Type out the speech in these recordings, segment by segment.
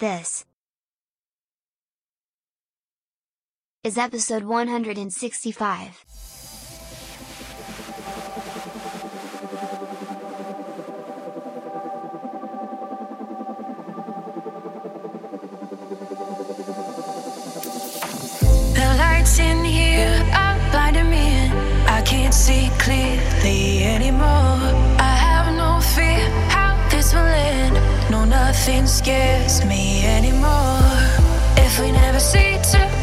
This is episode 165. The lights in here are blinding me. I can't see clearly anymore. I have no fear how this will end. No, nothing scares me anymore. If we never see each.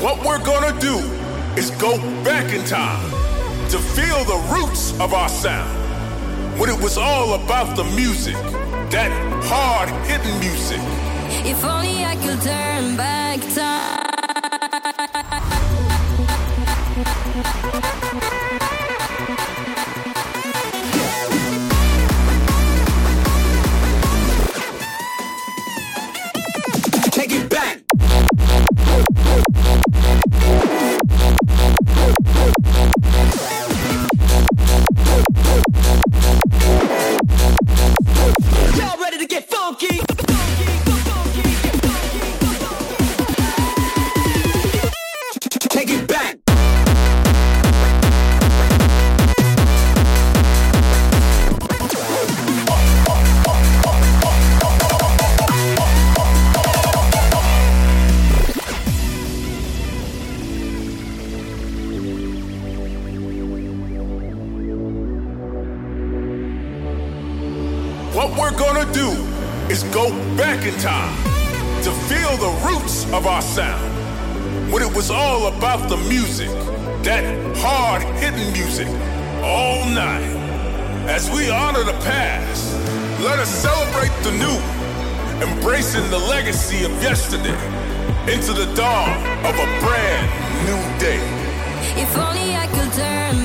What we're gonna do is go back in time to feel the roots of our sound. When it was all about the music, that hard hitting music. If only I could turn back time. of the past. Let us celebrate the new, embracing the legacy of yesterday into the dawn of a brand new day. If only I could turn.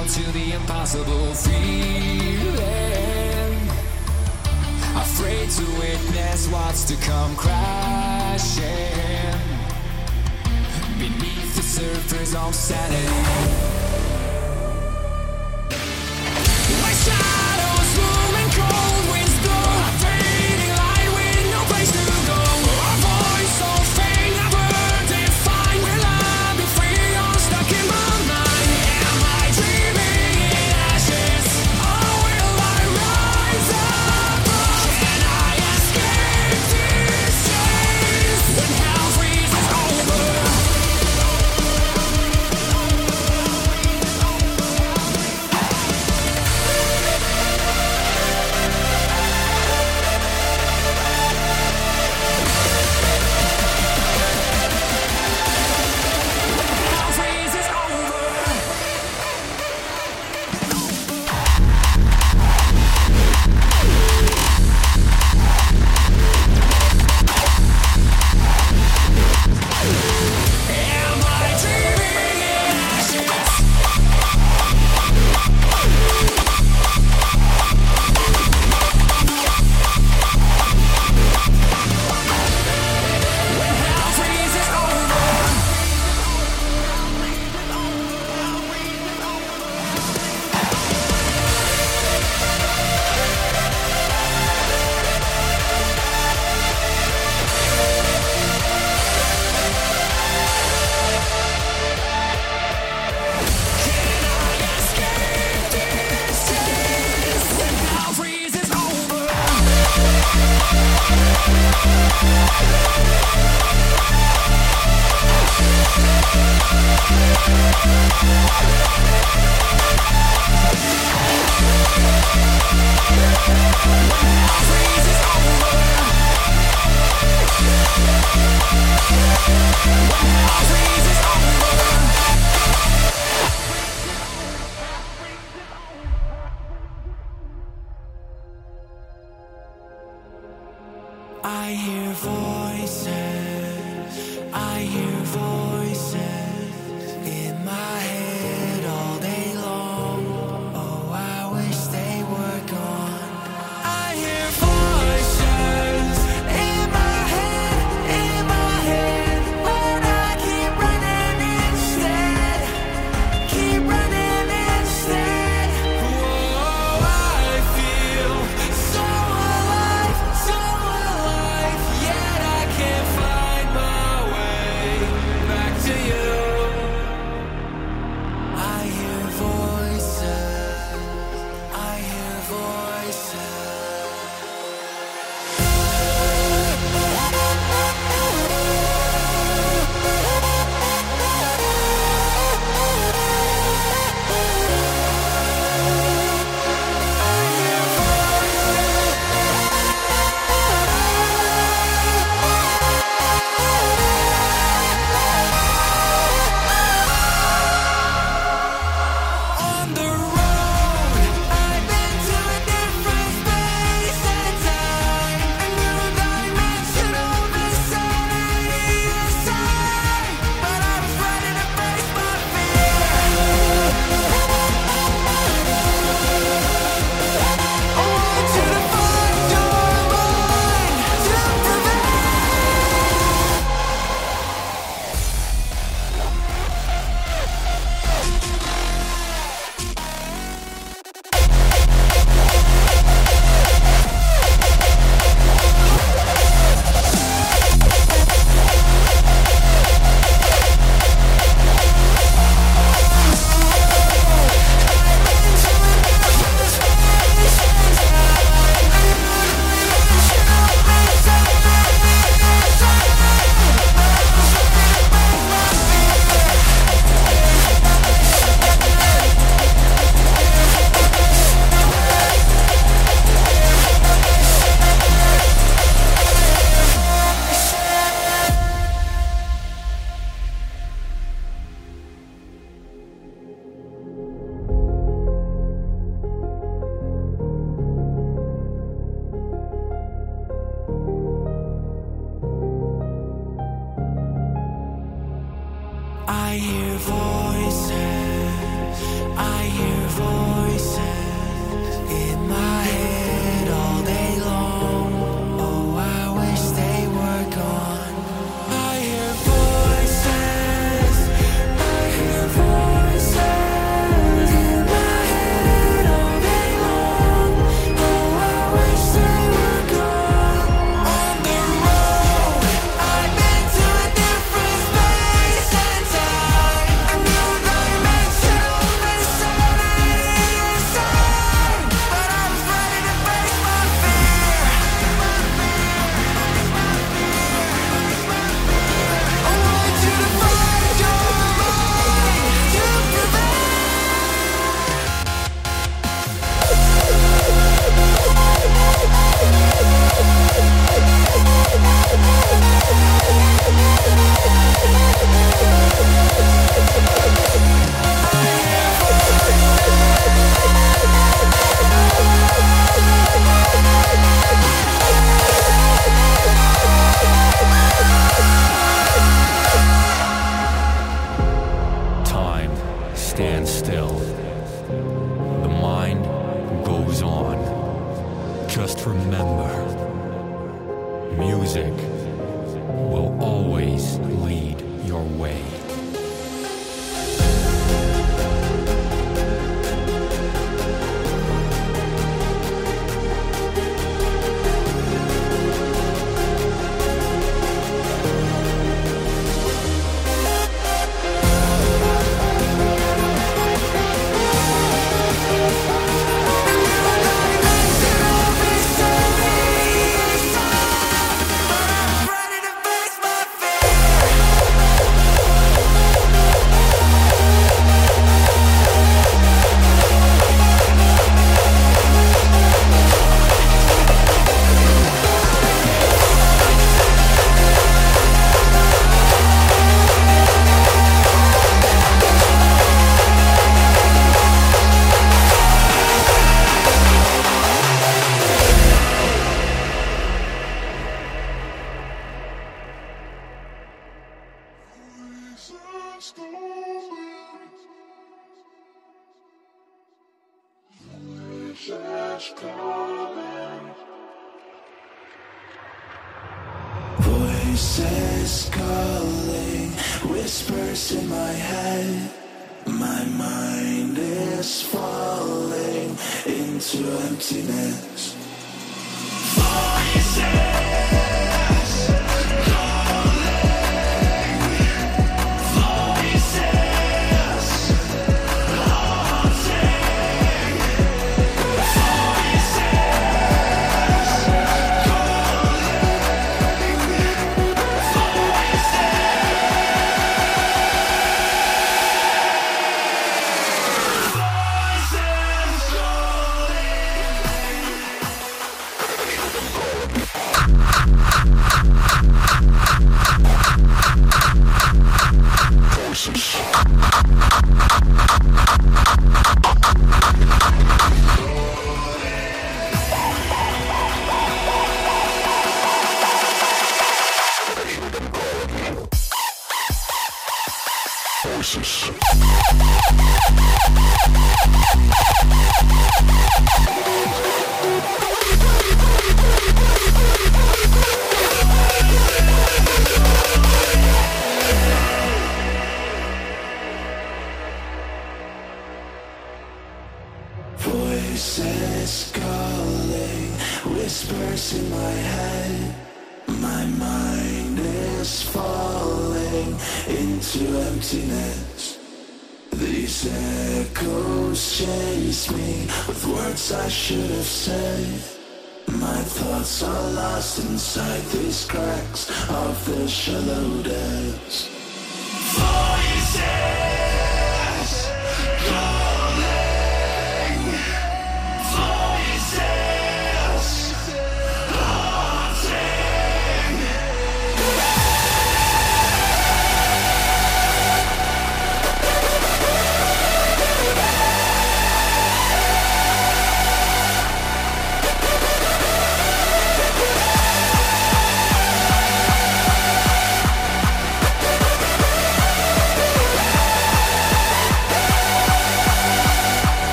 out to the impossible feeling. Afraid to witness what's to come crashing beneath the surface of sanity.